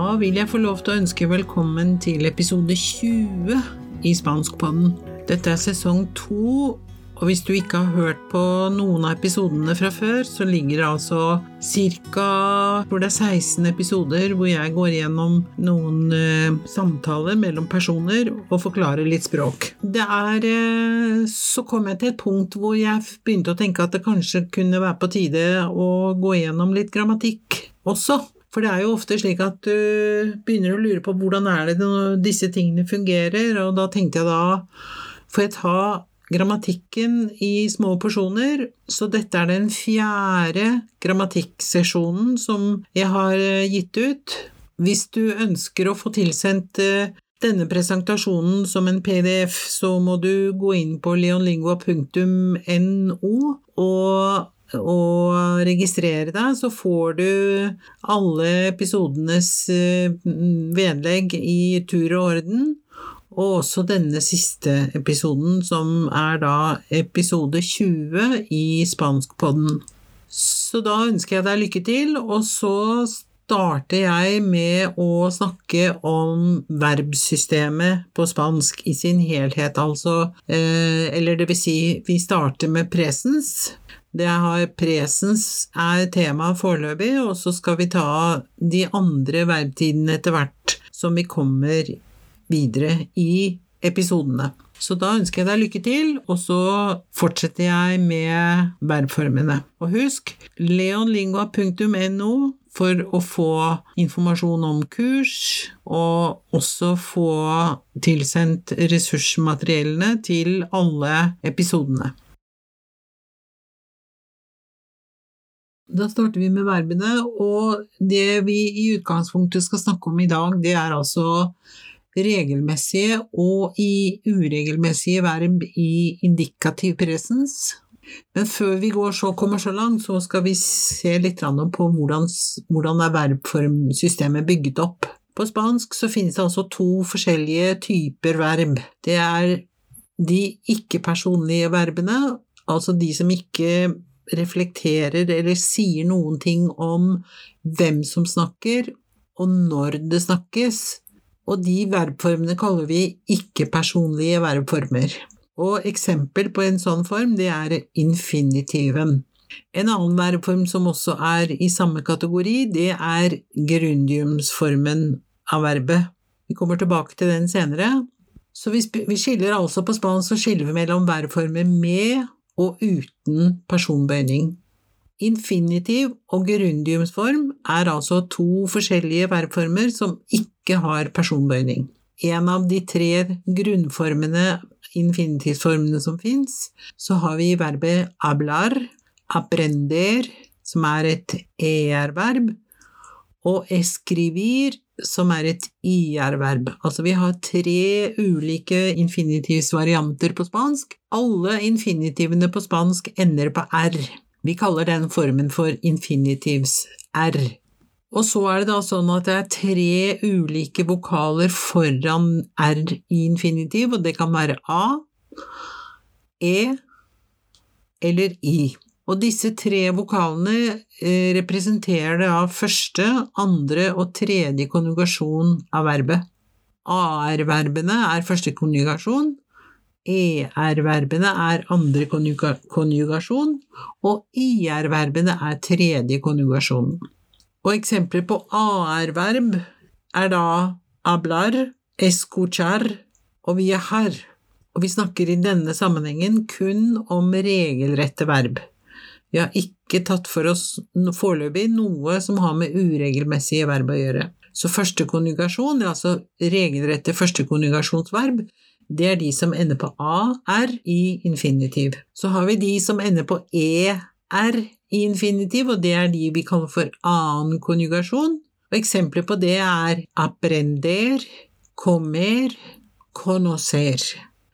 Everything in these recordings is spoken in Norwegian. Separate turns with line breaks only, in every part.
Da vil jeg få lov til å ønske velkommen til episode 20 i Spanskpodden. Dette er sesong to, og hvis du ikke har hørt på noen av episodene fra før, så ligger det altså ca. hvor det er 16 episoder hvor jeg går gjennom noen eh, samtaler mellom personer og forklarer litt språk. Det er eh, Så kom jeg til et punkt hvor jeg begynte å tenke at det kanskje kunne være på tide å gå gjennom litt grammatikk også. For det er jo ofte slik at du begynner å lure på hvordan er det disse tingene fungerer, og da tenkte jeg da får jeg ta grammatikken i små porsjoner, så dette er den fjerde grammatikksesjonen som jeg har eh, gitt ut. Hvis du ønsker å få tilsendt eh, denne presentasjonen som en PDF, så må du gå inn på leonlingua.no og og registrere deg, så får du alle episodenes eh, vedlegg i tur og orden. Og også denne siste episoden, som er da episode 20 i Spanskpodden. Så da ønsker jeg deg lykke til, og så starter jeg med å snakke om verbsystemet på spansk i sin helhet, altså eh, Eller det vil si, vi starter med presens. Det har presens er temaet foreløpig, og så skal vi ta de andre verbtidene etter hvert som vi kommer videre i episodene. Så da ønsker jeg deg lykke til, og så fortsetter jeg med verbformene. Og husk leonlingua.no for å få informasjon om kurs, og også få tilsendt ressursmateriellene til alle episodene. Da starter vi med verbene, og det vi i utgangspunktet skal snakke om i dag, det er altså regelmessige og i uregelmessige verb i indikativ presens. Men før vi går så, kommer så langt, så skal vi se litt på hvordan, hvordan er verbformsystemet bygget opp. På spansk så finnes det altså to forskjellige typer verb. Det er de ikke-personlige verbene, altså de som ikke reflekterer eller sier noen ting om hvem som snakker, og når det snakkes, og de verbformene kaller vi ikke-personlige verbformer. Og eksempel på en sånn form, det er infinitiven. En annen verbform som også er i samme kategori, det er grundiumsformen av verbet. Vi kommer tilbake til den senere. Så vi, skiller altså på spansk så skiller vi mellom verbformer med og uten personbøyning. Infinitiv og gerundiumsform er altså to forskjellige verbformer som ikke har personbøyning. En av de tre grunnformene, infinitivsformene som fins, så har vi verbet hablar, aprender, som er et er-verb, og escribir, som er et ir-verb. Altså vi har tre ulike infinitivsvarianter på spansk. Alle infinitivene på spansk ender på r. Vi kaller den formen for infinitivs-r. Og så er det da sånn at det er tre ulike vokaler foran r i infinitiv, og det kan være a, e eller i. Og disse tre vokalene eh, representerer da første, andre og tredje konjugasjon av verbet. AR-verbene er første konjugasjon, ER-verbene er andre konjugasjon, og IR-verbene er tredje konjugasjon. Og eksempler på AR-verb er da hablar, escuchar og viajar, og vi snakker i denne sammenhengen kun om regelrette verb. Vi har ikke tatt for oss foreløpig noe som har med uregelmessige verb å gjøre. Så første konjugasjon, altså regelrette første konjugasjonsverb, det er de som ender på AR i infinitiv. Så har vi de som ender på ER i infinitiv, og det er de vi kaller for annen konjugasjon. Og eksempler på det er aprender, kommer, conocer.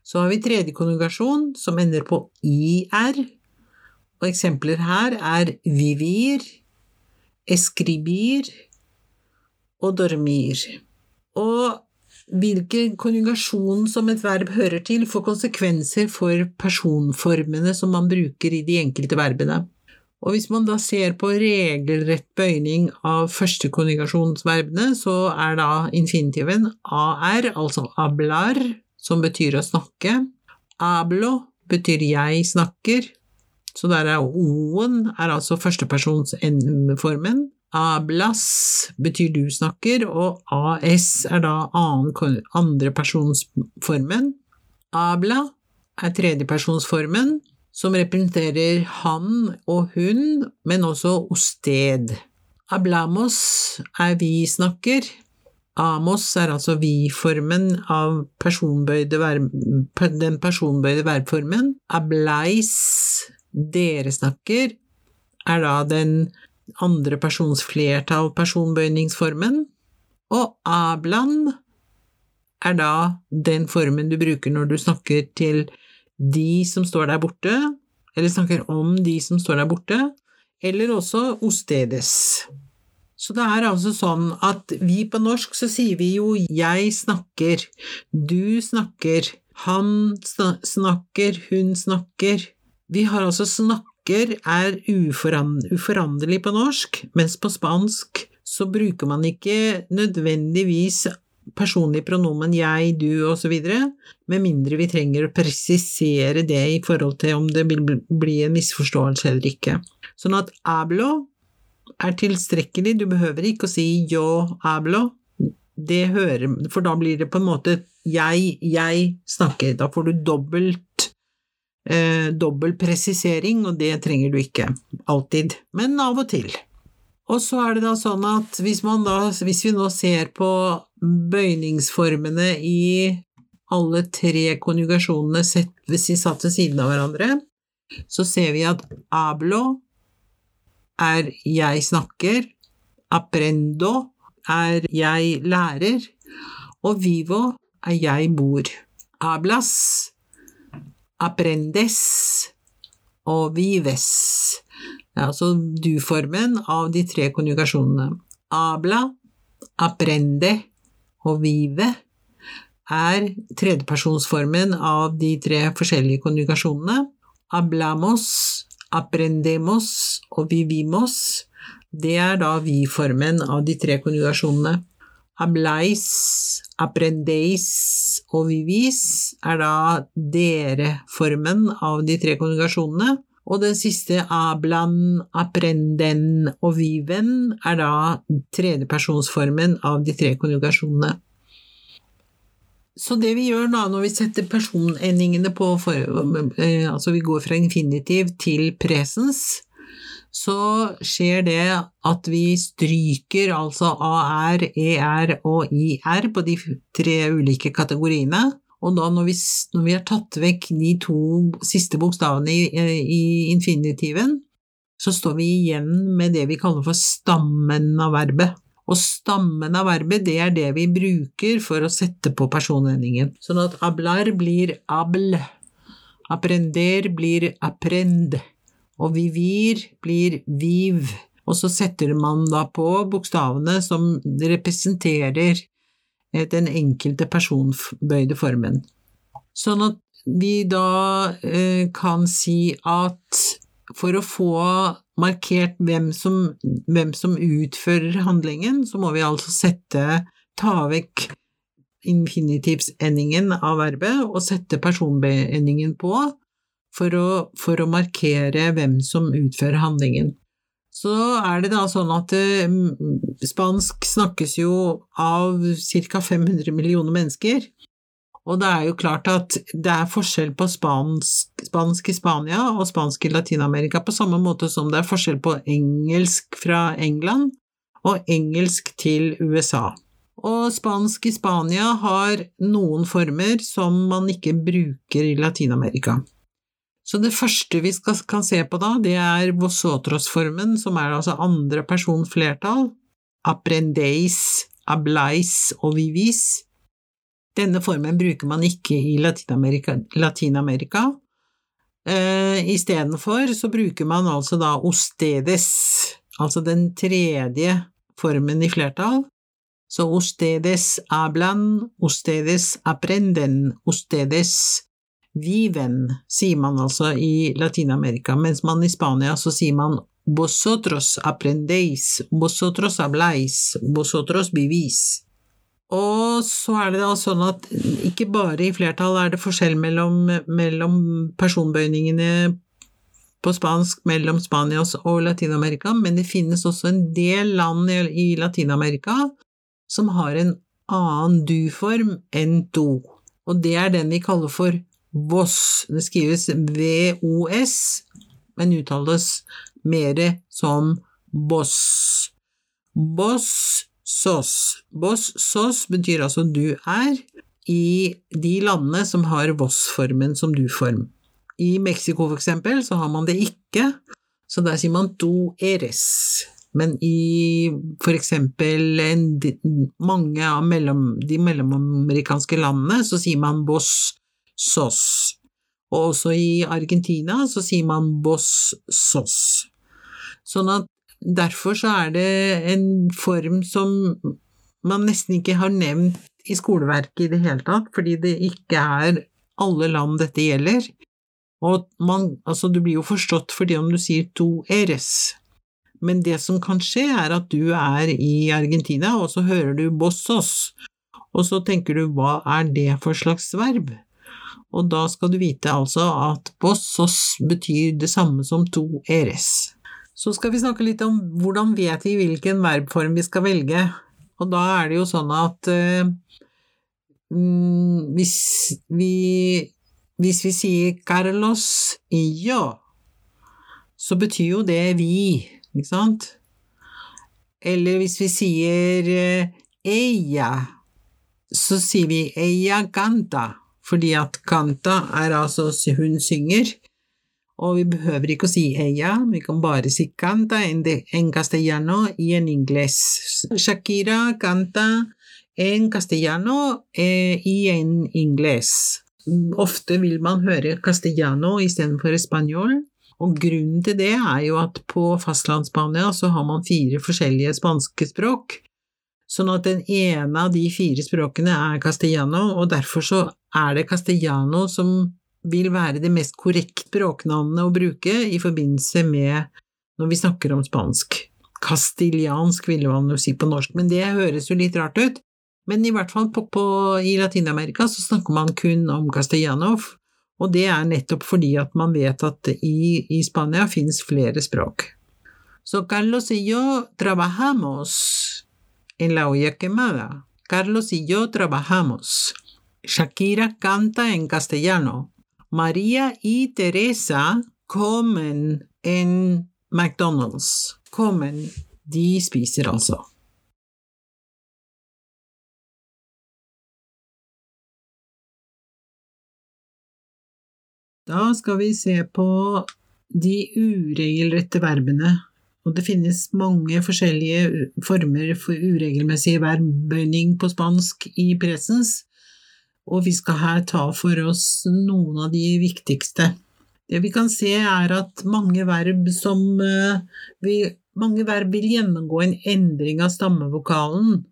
Så har vi tredje konjugasjon, som ender på IR, og eksempler her er vivir, escribir og dormir. Og hvilken konjugasjon som et verb hører til, får konsekvenser for personformene som man bruker i de enkelte verbene. Og hvis man da ser på regelrett bøyning av første konjugasjonsverbene, så er da infinitiven ar, altså ablar, som betyr å snakke. Ablo betyr jeg snakker, så der er o-en er altså førstepersons n-formen. Ablas betyr du snakker, og as er da andrepersonsformen. Abla er tredjepersonsformen, som representerer han og hun, men også osted. Ablamos er vi snakker. Amos er altså vi-formen av personbøyde den personbøyde verbformen. Ablais, dere snakker, er da den andre persons flertall personbøyningsformen. Og ablan er da den formen du bruker når du snakker til de som står der borte, eller snakker om de som står der borte, eller også ostedes. Så det er altså sånn at vi på norsk så sier vi jo jeg snakker, du snakker, han snakker, hun snakker. Vi har altså snakker er uforanderlig på norsk, mens på spansk så bruker man ikke nødvendigvis personlig pronomen jeg, du osv., med mindre vi trenger å presisere det i forhold til om det vil bli en misforståelse eller ikke. Sånn at hablo er tilstrekkelig, du behøver ikke å si yo hablo, det hører, for da blir det på en måte jeg, jeg snakker, da får du dobbelt eh, dobbel presisering, og det trenger du ikke alltid, men av og til. Og så er det da sånn at hvis, da, hvis vi nå ser på bøyningsformene i alle tre konjugasjonene sett, hvis de satt ved siden av hverandre, så ser vi at hablo er jeg snakker, aprendo er jeg lærer, og vivo er jeg bor. Hablas, aprendes og vives Det er altså du-formen av de tre konjugasjonene. Habla, aprende og vive er tredjepersonsformen av de tre forskjellige konjugasjonene. Hablamos, aprendemos og vivimos, det er da vi-formen av de tre konjugasjonene. Hablais, aprendeis og vivis er da dere-formen av de tre konjugasjonene. Og den siste ablan, aprenden og viven er da tredjepersonsformen av de tre konjugasjonene. Så det vi gjør da når vi setter personendingene på for, eh, Altså vi går fra infinitiv til presens, så skjer det at vi stryker altså AR, ER og IR på de tre ulike kategoriene. Og da når vi, når vi, har tatt vekk de to siste bokstavene i, i, infinitiven, så står vi igjen med det vi kaller for stammen av verbet. Og stammen av verbet, det er det vi bruker for å sette på personendingen. Sånn at ablar blir abl, aprender blir aprend, og vivir blir viv. Og så setter man da på bokstavene som representerer den enkelte personbøyde formen. Sånn at vi da eh, kan si at for å få markert hvem som, hvem som, utfører handlingen, så må vi altså sette ta vekk infinitivsendingen av verbet og sette personbeendingen på for å, for å markere hvem som utfører handlingen så er det da sånn at eh, spansk snakkes jo av ca. 500 millioner mennesker. Og det er jo klart at det er forskjell på spansk, spansk i Spania og spansk i Latin-Amerika, på samme måte som det er forskjell på engelsk fra England og engelsk til USA. Og spansk i Spania har noen former som man ikke bruker i Latin-Amerika. Så det første vi skal, kan se på da, det er vosotros-formen, som er altså andre person flertall, aprendeis, ablais og vivis. Denne formen bruker man ikke i Latin-Amerika. Latin eh, Istedenfor så bruker man altså da ostedes, altså den tredje formen i flertall. Så ostedes hablan, ostedes aprenden, ustedes viven, sier man altså i Latin-Amerika, mens man i Spania så sier man vosotros aprendéis, vosotros habláis, vosotros vivís. Og så er det da sånn at ikke bare i flertall er det forskjell mellom, mellom personbøyningene på spansk mellom Spania og Latin-Amerika, men det finnes også en del land i Latin-Amerika som har en annen du-form enn do, og det er den vi kaller for voss. Det skrives VOS, men uttales mer som boss. Boss sos. Boss sos betyr altså du er, i de landene som har voss-formen som du-form. I Mexico, for eksempel, så har man det ikke, så der sier man do eres. Men i for eksempel mange av mellom, de mellomamerikanske landene så sier man boss sos. Og også i Argentina så sier man boss sos. Sånn at derfor så er det en form som man nesten ikke har nevnt i skoleverket i det hele tatt, fordi det ikke er alle land dette gjelder. Og man, altså du blir jo forstått fordi om du sier to eres. Men det som kan skje, er at du er i Argentina, og så hører du bossos, og så tenker du hva er det for slags verb? Og da skal du vite altså at bossos betyr det samme som to eres. Så skal vi snakke litt om hvordan vet vi hvilken verbform vi skal velge. Og da er det jo sånn at uh, hvis, vi, hvis vi sier Carlos yo, så betyr jo det vi, ikke sant? Eller hvis vi sier uh, ella, så sier vi ella canta, fordi at canta er altså hun synger. Og vi behøver ikke å si ella, vi kan bare si canta en, de, en castellano i en ingles. Shakira canta en castellano eh, i en ingles. Ofte vil man høre castellano istedenfor spanjol, og grunnen til det er jo at på fastlandsspania så har man fire forskjellige spanske språk, sånn at den ene av de fire språkene er castellano, og derfor så er det castellano som vil være det mest korrekte språknavnet å bruke i forbindelse med når vi snakker om spansk. Castiliansk ville man jo si på norsk, men det høres jo litt rart ut. Men i hvert fall på, på, i Latin-Amerika så snakker man kun om castellanov, og det er nettopp fordi at man vet at i, i Spania finnes flere språk. Så Carlos y yo trabajamos en la olla quemada. Carlos y yo trabajamos. Shakira canta en castellano. Maria y Teresa comen en McDonald's. Comen, de spiser altså. Da skal vi se på de uregelrette verbene, og det finnes mange forskjellige former for uregelmessig verbbøyning på spansk i presens og vi skal her ta for oss noen av de viktigste. Det vi kan se, er at mange verb som eh, Mange verb vil gjennomgå en endring av stammevokalen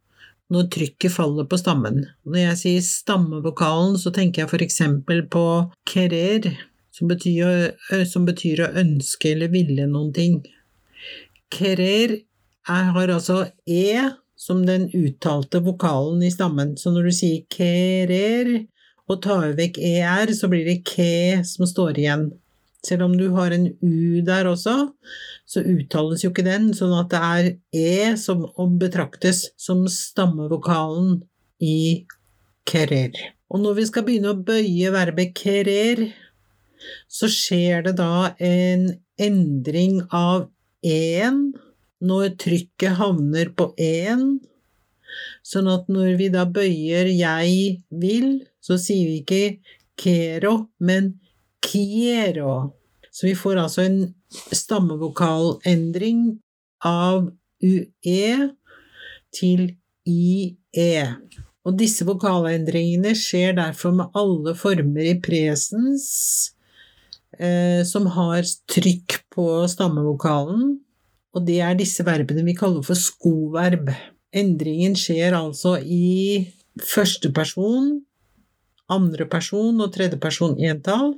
når trykket faller på stammen. Når jeg sier stammevokalen, så tenker jeg eksempel på querer, som betyr, som betyr å ønske eller ville noen ting. Querer har altså e som den uttalte vokalen i stammen. Så når du sier kerer og tar vekk er, så blir det ke som står igjen. Selv om du har en u der også, så uttales jo ikke den, sånn at det er e som betraktes som stammevokalen i kerer. Og når vi skal begynne å bøye verbet kerer, så skjer det da en endring av en når trykket havner på én, sånn at når vi da bøyer 'jeg vil', så sier vi ikke 'kero', men 'kiero'. Så vi får altså en stammevokalendring av ue til ie. Og disse vokalendringene skjer derfor med alle former i presens eh, som har trykk på stammevokalen, og det er disse verbene vi kaller for skoverb. Endringen skjer altså i første person andre person og tredje person entall.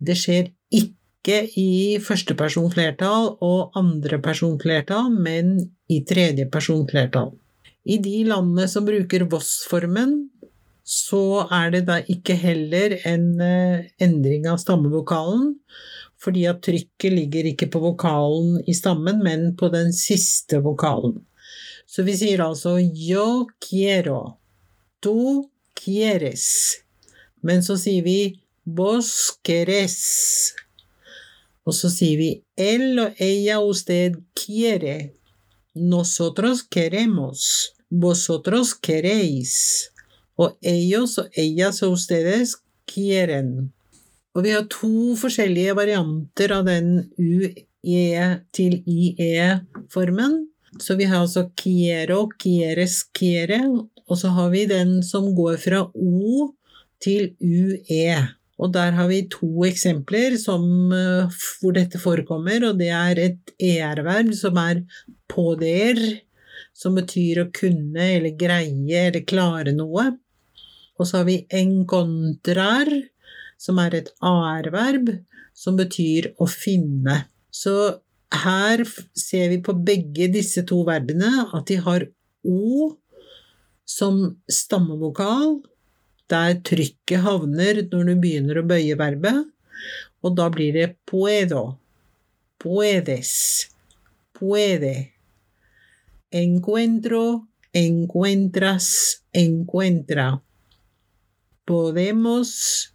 Det skjer ikke i første person flertall og andre person flertall, men i tredje person flertall. I de landene som bruker Voss-formen, så er det da ikke heller en eh, endring av stammevokalen, fordi at trykket ligger ikke på vokalen i stammen, men på den siste vokalen. Så vi sier altså yo quiero, tu quieres, men så sier vi vos querés. Og så sier vi él og ella usted quiere, nosotros queremos, vosotros queréis og ellos og ellas og ustedes quieren. Og vi har to forskjellige varianter av den UE til IE-formen. Så vi har altså Kiero, Kieres, Kiere, og så har vi den som går fra O til UE. Og der har vi to eksempler som, eh, hvor dette forekommer, og det er et ER-verb som er påder, som betyr å kunne eller greie eller klare noe. Og så har vi encontrar, som er et AR-verb, som betyr å finne. Så her ser vi på begge disse to verbene at de har O som stammevokal, der trykket havner når du begynner å bøye verbet, og da blir det puedo, puedes, puede, encuentro, encuentras, encuentra podemos,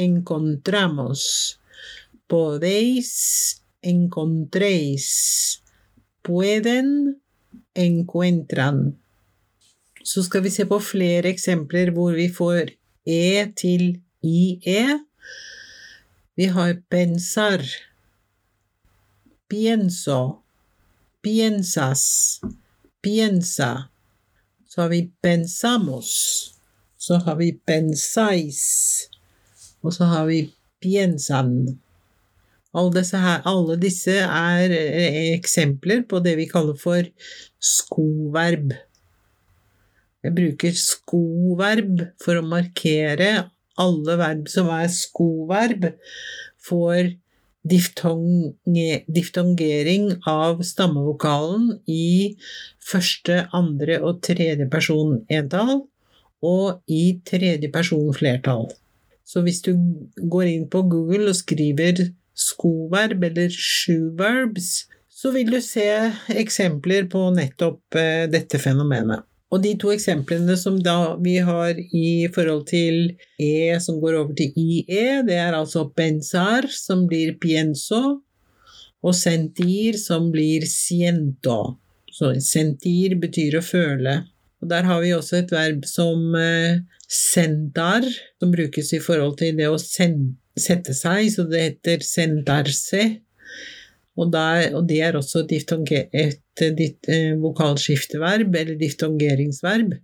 encontramos, podéis, encontréis, pueden, encuentran. Så skal vi se på flere eksempler hvor vi får e til ie. Vi har pensar, pienso, piensas, piensa. Så har vi pensamos. Så har vi pensáis, og så har vi piensan. Alle disse, her, alle disse er eh, eksempler på det vi kaller for skoverb. Jeg bruker skoverb for å markere alle verb som er skoverb, får diftongering av stammevokalen i første, andre og tredje person entall, og i tredje person flertall. Så hvis du går inn på Google og skriver skoverb eller shoeverbs, så vil du se eksempler på nettopp eh, dette fenomenet. Og de to eksemplene som vi har i forhold til E som går over til IE, det er altså pensar, som blir pienso, og sentir, som blir siento. Så sentir betyr å føle. Og der har vi også et verb som eh, sendar, som brukes i forhold til det å sette seg, så det heter sendarse. Og, der, og det er også et, et, et eh, vokalskifteverb, eller diftongeringsverb,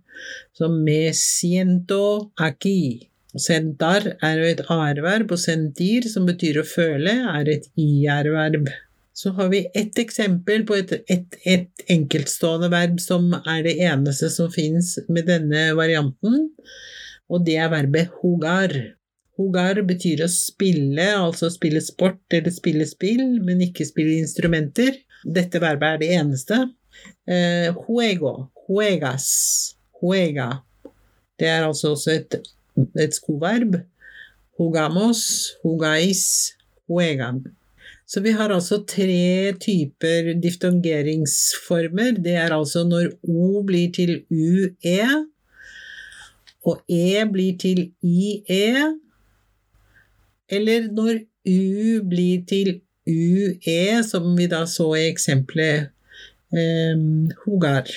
som med siento aquí. Sentar er jo et ar-verb, og sentir, som betyr å føle, er et ir-verb så har vi ett eksempel på et, et, et, enkeltstående verb som er det eneste som fins med denne varianten, og det er verbet hogar. Hogar betyr å spille, altså spille sport eller spille spill, men ikke spille instrumenter. Dette verbet er det eneste. Eh, juego, juegas, juega. Det er altså også et, et skoverb. Hugamos, hugais, huegan. Så vi har altså tre typer diftongeringsformer. Det er altså når O blir til UE, og E blir til IE, eller når U blir til UE, som vi da så i eksempelet eh, Hogar.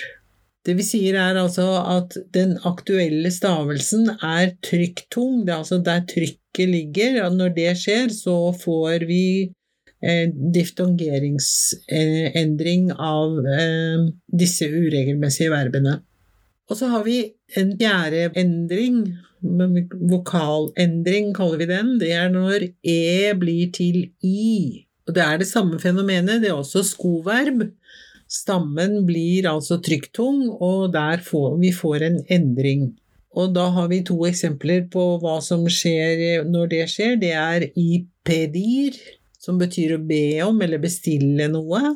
Det vi sier er altså at den aktuelle stavelsen er trykktung, det er altså der trykket ligger. og Når det skjer, så får vi diftongeringsendring av eh, disse uregelmessige verbene. Og så har vi en fjerde endring, vokalendring kaller vi den, det er når e blir til i. Og det er det samme fenomenet, det er også skoverb. Stammen blir altså trykktung, og der får vi får en endring. Og da har vi to eksempler på hva som skjer når det skjer. Det er i pedir, som betyr å be om eller bestille noe.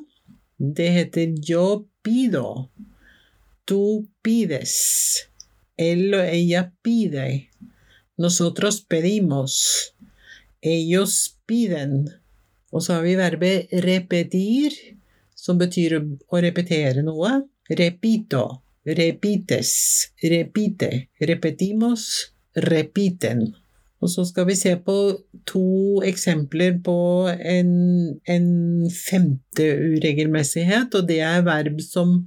Det heter yo pido. Tu pides. Él o ella pide. Nosotros pedimos. Ellos piden. Og så har vi verbet repetir, som betyr å repetere noe. Repito repites, repite, repetimos, repiten. Og så skal vi se på to eksempler på en, en femte uregelmessighet, og det er verb som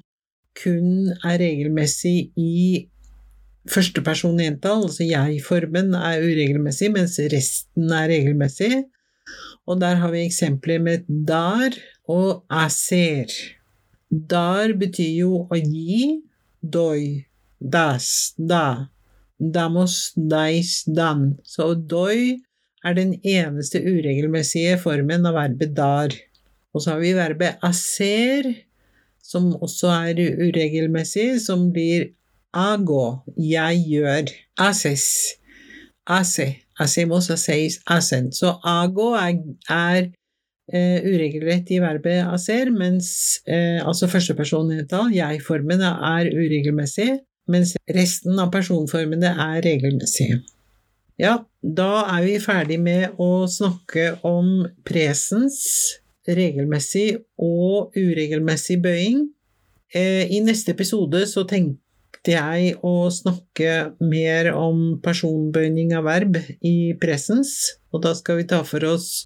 kun er regelmessig i førsteperson entall, altså jeg-formen er uregelmessig, mens resten er regelmessig. Og der har vi eksempler med dar og aser. Dar betyr jo å gi, doi, das, da, damos, deis dan. Så doi er den eneste uregelmessige formen av verbet dar. Og så har vi verbet aser, som også er uregelmessig, som blir ago, jeg gjør. Ases, ase, asemos, aseis, asen. Så ago er, er Uh, uregelrett i verbet aser, mens uh, altså førstepersonentall, jeg-formen, er uregelmessig, mens resten av personformene er regelmessige. Ja, da er vi ferdig med å snakke om presens, regelmessig og uregelmessig bøying. Eh, I neste episode så tenkte jeg å snakke mer om personbøyning av verb i presens, og da skal vi ta for oss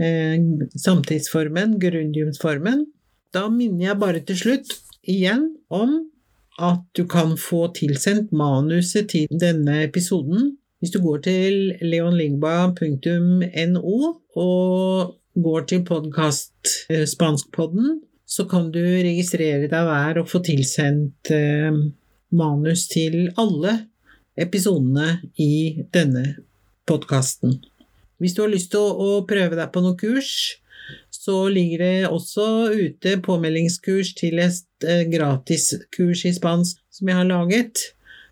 Eh, samtidsformen, grundiumsformen. Da minner jeg bare til slutt igjen om at du kan få tilsendt manuset til denne episoden hvis du går til leonlingba.no og går til podkast eh, Spanskpodden, så kan du registrere deg hver og få tilsendt eh, manus til alle episodene i denne podkasten. Hvis du har lyst til å, prøve deg på noen kurs, så ligger det også ute påmeldingskurs til et eh, gratiskurs i spansk som jeg har laget.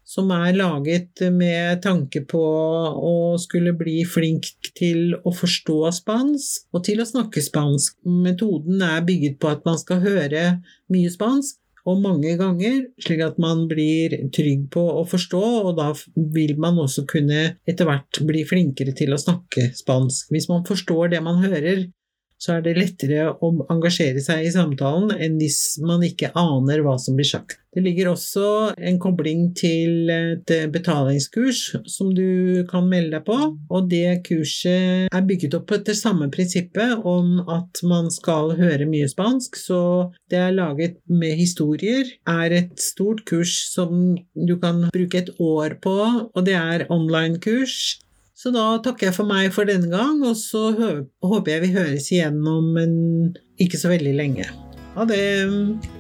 Som er laget med tanke på å skulle bli flink til å forstå spansk og til å snakke spansk. Metoden er bygget på at man skal høre mye spansk, og mange ganger, slik at man blir trygg på å forstå, og da vil man også kunne etter hvert bli flinkere til å snakke spansk. Hvis man forstår det man hører, så er det lettere å engasjere seg i samtalen enn hvis man ikke aner hva som blir sagt. Det ligger også en kobling til et betalingskurs som du kan melde deg på, og det kurset er bygget opp etter samme prinsippet om at man skal høre mye spansk, så det er laget med historier, er et stort kurs som du kan bruke et år på, og det er online-kurs så da takker jeg for meg for denne gang, og så håper jeg vi høres igjen om en ikke så veldig lenge. Ha det!